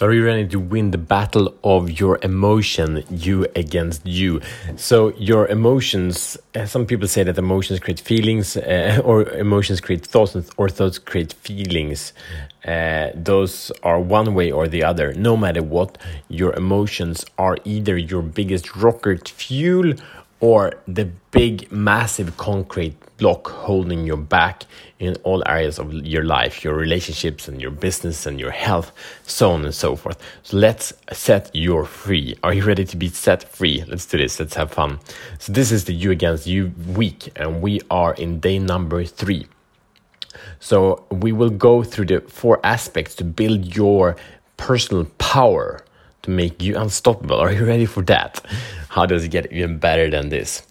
So, are you ready to win the battle of your emotion, you against you? So, your emotions, uh, some people say that emotions create feelings, uh, or emotions create thoughts, or thoughts create feelings. Uh, those are one way or the other. No matter what, your emotions are either your biggest rocket fuel or the big, massive concrete block holding you back in all areas of your life, your relationships and your business and your health, so on and so forth. So let's set you free. Are you ready to be set free? Let's do this. Let's have fun. So this is the You Against You week, and we are in day number three. So we will go through the four aspects to build your personal power to make you unstoppable. Are you ready for that? How does it get even better than this?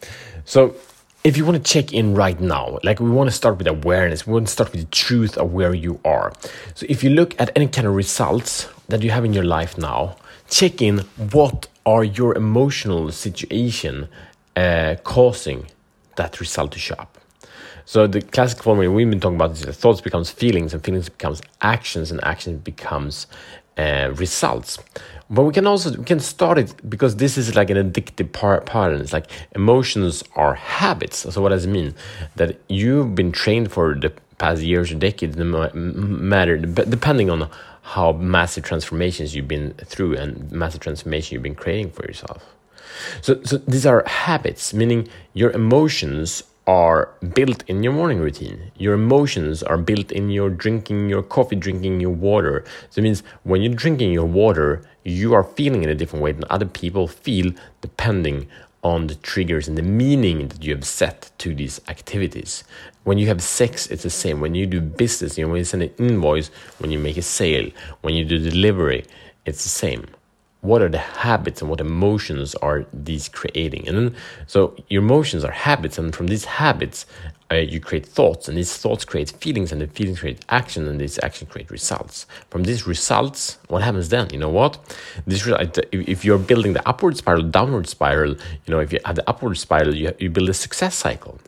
So, if you want to check in right now, like we want to start with awareness, we want to start with the truth of where you are. So, if you look at any kind of results that you have in your life now, check in what are your emotional situation uh, causing that result to show up. So the classic formula we've been talking about is thoughts becomes feelings, and feelings becomes actions, and actions becomes uh, results. But we can also we can start it because this is like an addictive part pattern. It's like emotions are habits. So what does it mean? That you've been trained for the past years or decades, no matter depending on how massive transformations you've been through and massive transformation you've been creating for yourself. So, so these are habits, meaning your emotions are built in your morning routine. Your emotions are built in your drinking your coffee, drinking your water. So it means when you're drinking your water, you are feeling in a different way than other people feel depending on the triggers and the meaning that you have set to these activities. When you have sex, it's the same. When you do business, you know, when you send an invoice, when you make a sale, when you do delivery, it's the same what are the habits and what emotions are these creating? And then so your emotions are habits and from these habits uh, you create thoughts and these thoughts create feelings and the feelings create action and these actions create results. From these results what happens then? You know what? This if you're building the upward spiral downward spiral you know if you have the upward spiral you, you build a success cycle.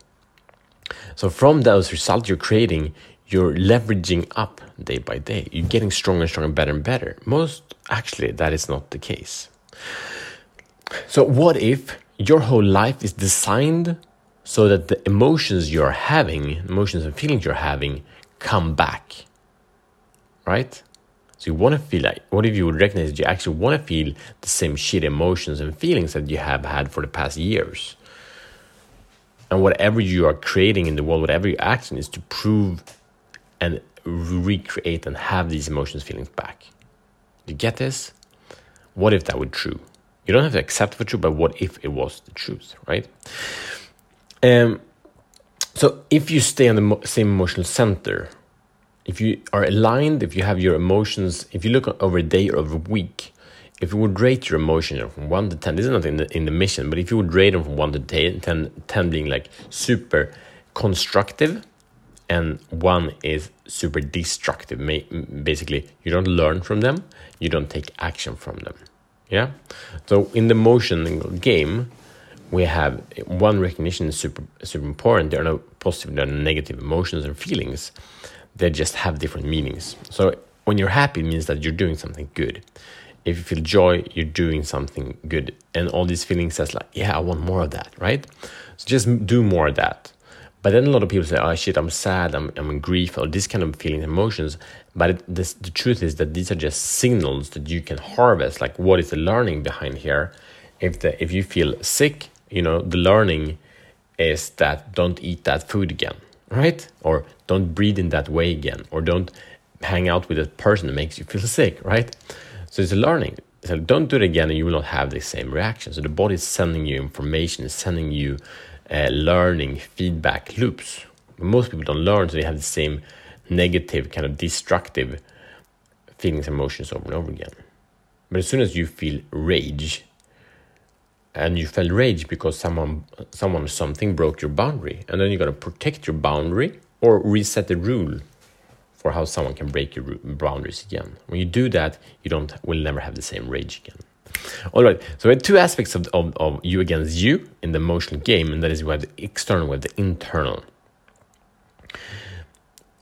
So from those results you're creating you're leveraging up day by day. You're getting stronger and stronger, better and better. Most actually, that is not the case. So, what if your whole life is designed so that the emotions you're having, emotions and feelings you're having, come back? Right? So, you want to feel like, what if you would recognize that you actually want to feel the same shit emotions and feelings that you have had for the past years? And whatever you are creating in the world, whatever your action is to prove and recreate and have these emotions, feelings back. You get this? What if that were true? You don't have to accept for true, but what if it was the truth, right? Um, so if you stay on the same emotional center, if you are aligned, if you have your emotions, if you look over a day or over a week, if you would rate your emotion from 1 to 10, this is not in the, in the mission, but if you would rate them from 1 to 10, 10, 10 being like super constructive, and one is super destructive. Basically, you don't learn from them, you don't take action from them. Yeah. So in the motion game, we have one recognition is super super important. There are no positive, there are negative emotions or feelings. They just have different meanings. So when you're happy, it means that you're doing something good. If you feel joy, you're doing something good. And all these feelings says like, yeah, I want more of that, right? So just do more of that. But then a lot of people say, oh shit, I'm sad, I'm, I'm in grief, or this kind of feeling, emotions. But it, this, the truth is that these are just signals that you can harvest. Like, what is the learning behind here? If, the, if you feel sick, you know, the learning is that don't eat that food again, right? Or don't breathe in that way again, or don't hang out with a person that makes you feel sick, right? So it's a learning. So don't do it again, and you will not have the same reaction. So the body is sending you information, is sending you uh, learning feedback loops. Most people don't learn, so they have the same negative, kind of destructive feelings and emotions over and over again. But as soon as you feel rage, and you felt rage because someone, someone, something broke your boundary, and then you're gonna protect your boundary or reset the rule for how someone can break your boundaries again. When you do that, you don't will never have the same rage again. All right, so we have two aspects of, of, of you against you in the emotional game, and that is we have the external, have the internal.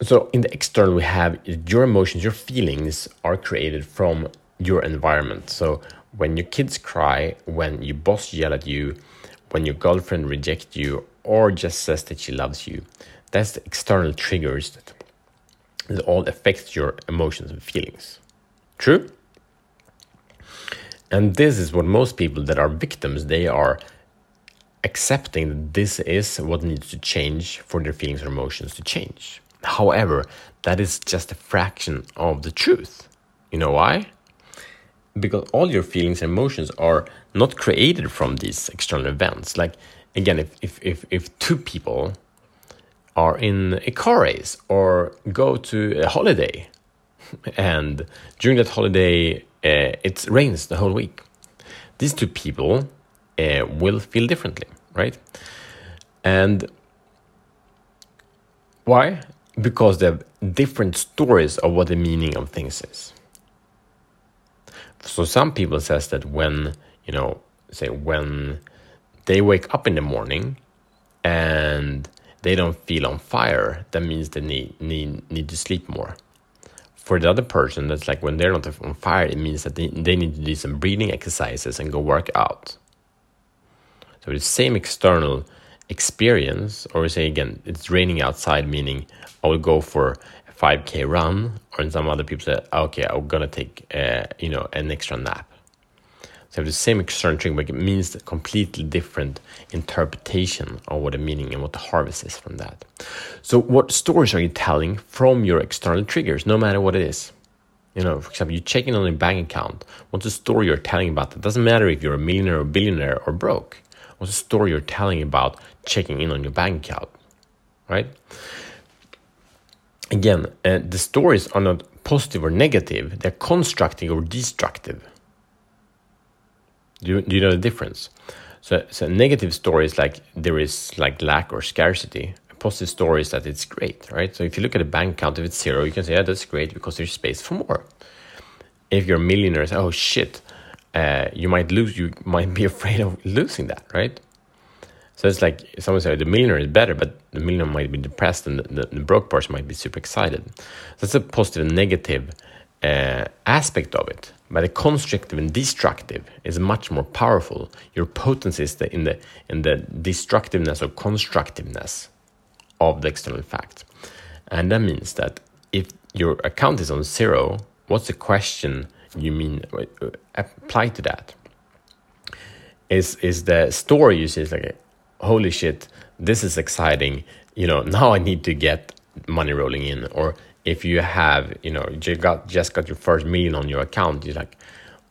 So in the external, we have your emotions, your feelings are created from your environment. So when your kids cry, when your boss yell at you, when your girlfriend rejects you, or just says that she loves you, that's the external triggers that all affects your emotions and feelings. True? And this is what most people that are victims, they are accepting that this is what needs to change for their feelings or emotions to change. However, that is just a fraction of the truth. You know why? Because all your feelings and emotions are not created from these external events. Like again, if if if, if two people are in a car race or go to a holiday and during that holiday uh, it rains the whole week. These two people uh, will feel differently right? And why? Because they have different stories of what the meaning of things is. So some people says that when you know say when they wake up in the morning and they don't feel on fire that means they need need need to sleep more for the other person that's like when they're not on fire it means that they, they need to do some breathing exercises and go work out. So the same external experience or say again it's raining outside meaning i will go for a 5k run or in some other people say okay i'm gonna take uh, you know an extra nap so the same external trigger but it means a completely different interpretation of what the meaning and what the harvest is from that so what stories are you telling from your external triggers no matter what it is you know, for example, you check in on your bank account. What's the story you're telling about that? Doesn't matter if you're a millionaire or billionaire or broke. What's the story you're telling about checking in on your bank account, right? again, uh, the stories are not positive or negative, they're constructive or destructive. Do you, do you know the difference? So, so negative stories like there is like lack or scarcity. A positive story is that it's great, right? So if you look at a bank account, if it's zero, you can say, yeah, that's great because there's space for more. If you're a millionaire, oh shit, uh, you might lose, you might be afraid of losing that, right? So it's like someone said the millionaire is better, but the millionaire might be depressed and the, the, the broke person might be super excited. So that's a positive and negative uh, aspect of it. But the constructive and destructive is much more powerful. Your potency is the, in the in the destructiveness or constructiveness of the external fact, and that means that if your account is on zero, what's the question you mean uh, apply to that? Is is the story you see is like holy shit, this is exciting. You know, now I need to get money rolling in. Or if you have, you know, you got just got your first million on your account, you're like,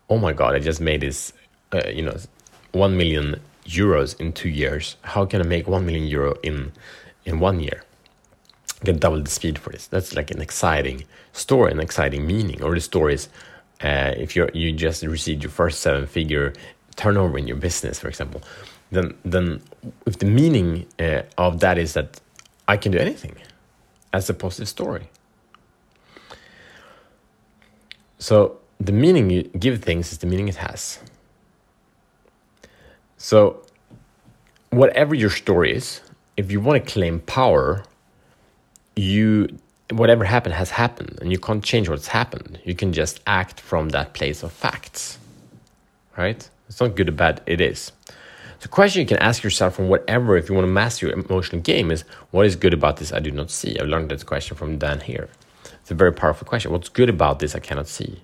oh my god, I just made this, uh, you know, one million euros in two years. How can I make one million euro in in one year? Get double the speed for this. That's like an exciting story, an exciting meaning. Or the story is, uh, if you you just received your first seven figure turnover in your business, for example, then then if the meaning uh, of that is that I can do anything as a positive story. So the meaning you give things is the meaning it has. So whatever your story is, if you want to claim power, you whatever happened has happened and you can't change what's happened. You can just act from that place of facts. Right? It's not good or bad, it is. The question you can ask yourself from whatever, if you want to master your emotional game, is what is good about this I do not see? I learned this question from Dan here. It's a very powerful question. What's good about this I cannot see?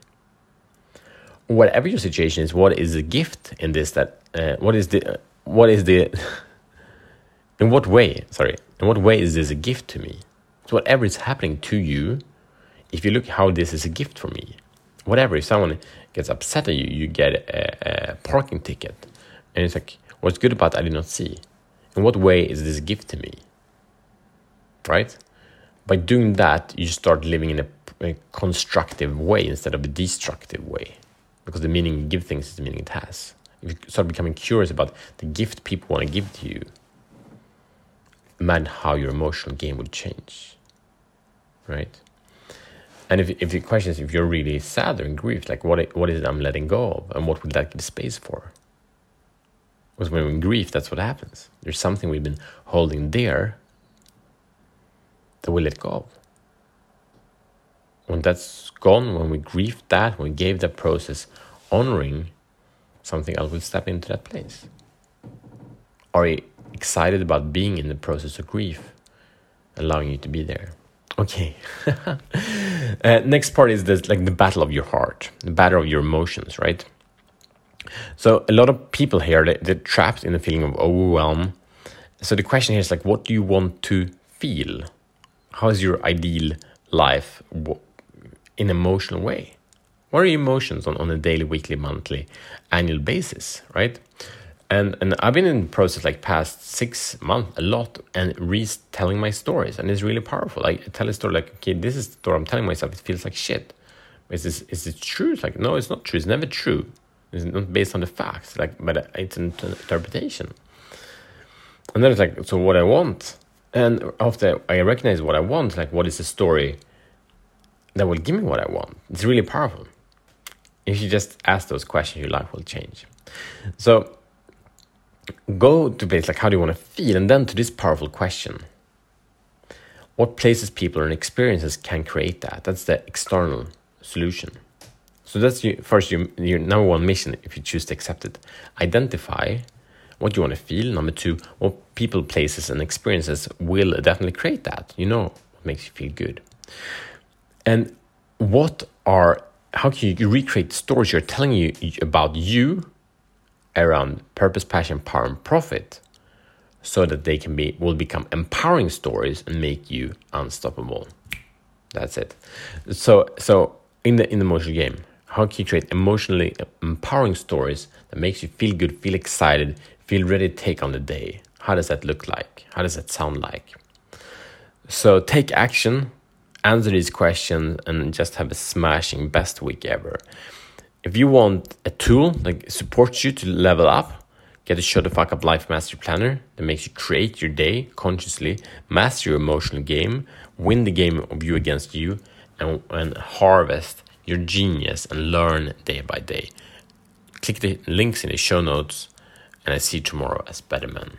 Whatever your situation is, what is the gift in this? That uh, what is the uh, what is the in what way? Sorry, in what way is this a gift to me? So whatever is happening to you, if you look how this is a gift for me, whatever. If someone gets upset at you, you get a, a parking ticket, and it's like What's good about I did not see? In what way is this gift to me? Right? By doing that, you start living in a, a constructive way instead of a destructive way. Because the meaning you give things is the meaning it has. If you start becoming curious about the gift people want to give to you, imagine how your emotional game would change. Right? And if, if the question is if you're really sad or in grief, like what, what is it I'm letting go of? And what would that give space for? Because when we're in grief, that's what happens. There's something we've been holding dear that we let go when that's gone, when we grieve that, when we gave that process honoring, something else will step into that place. Are you excited about being in the process of grief, allowing you to be there? Okay. uh, next part is this, like the battle of your heart, the battle of your emotions, right? So a lot of people here they, they're trapped in a feeling of overwhelm. So the question here is like, what do you want to feel? How is your ideal life in emotional way? What are your emotions on, on a daily, weekly, monthly, annual basis, right? And and I've been in the process like past six months a lot and retelling my stories and it's really powerful. I tell a story like, okay, this is the story I'm telling myself. It feels like shit. Is this is it true? It's like no, it's not true. It's never true. It's not based on the facts. Like, but it's an interpretation. And then it's like, so what I want, and after I recognize what I want, like what is the story that will give me what I want? It's really powerful. If you just ask those questions, your life will change. So go to place like how do you want to feel, and then to this powerful question. What places, people, and experiences can create that? That's the external solution. So that's your, first your, your number one mission if you choose to accept it. Identify what you want to feel. Number two, what people, places, and experiences will definitely create that. You know what makes you feel good. And what are how can you recreate stories you're telling you about you around purpose, passion, power, and profit so that they can be will become empowering stories and make you unstoppable. That's it. So so in the in the motion game, how can you create emotionally empowering stories that makes you feel good, feel excited, feel ready to take on the day? How does that look like? How does that sound like? So take action, answer these questions, and just have a smashing best week ever. If you want a tool that supports you to level up, get a Shut the Fuck Up Life Mastery Planner that makes you create your day consciously, master your emotional game, win the game of you against you, and, and harvest your genius and learn day by day. Click the links in the show notes, and I see you tomorrow as better men.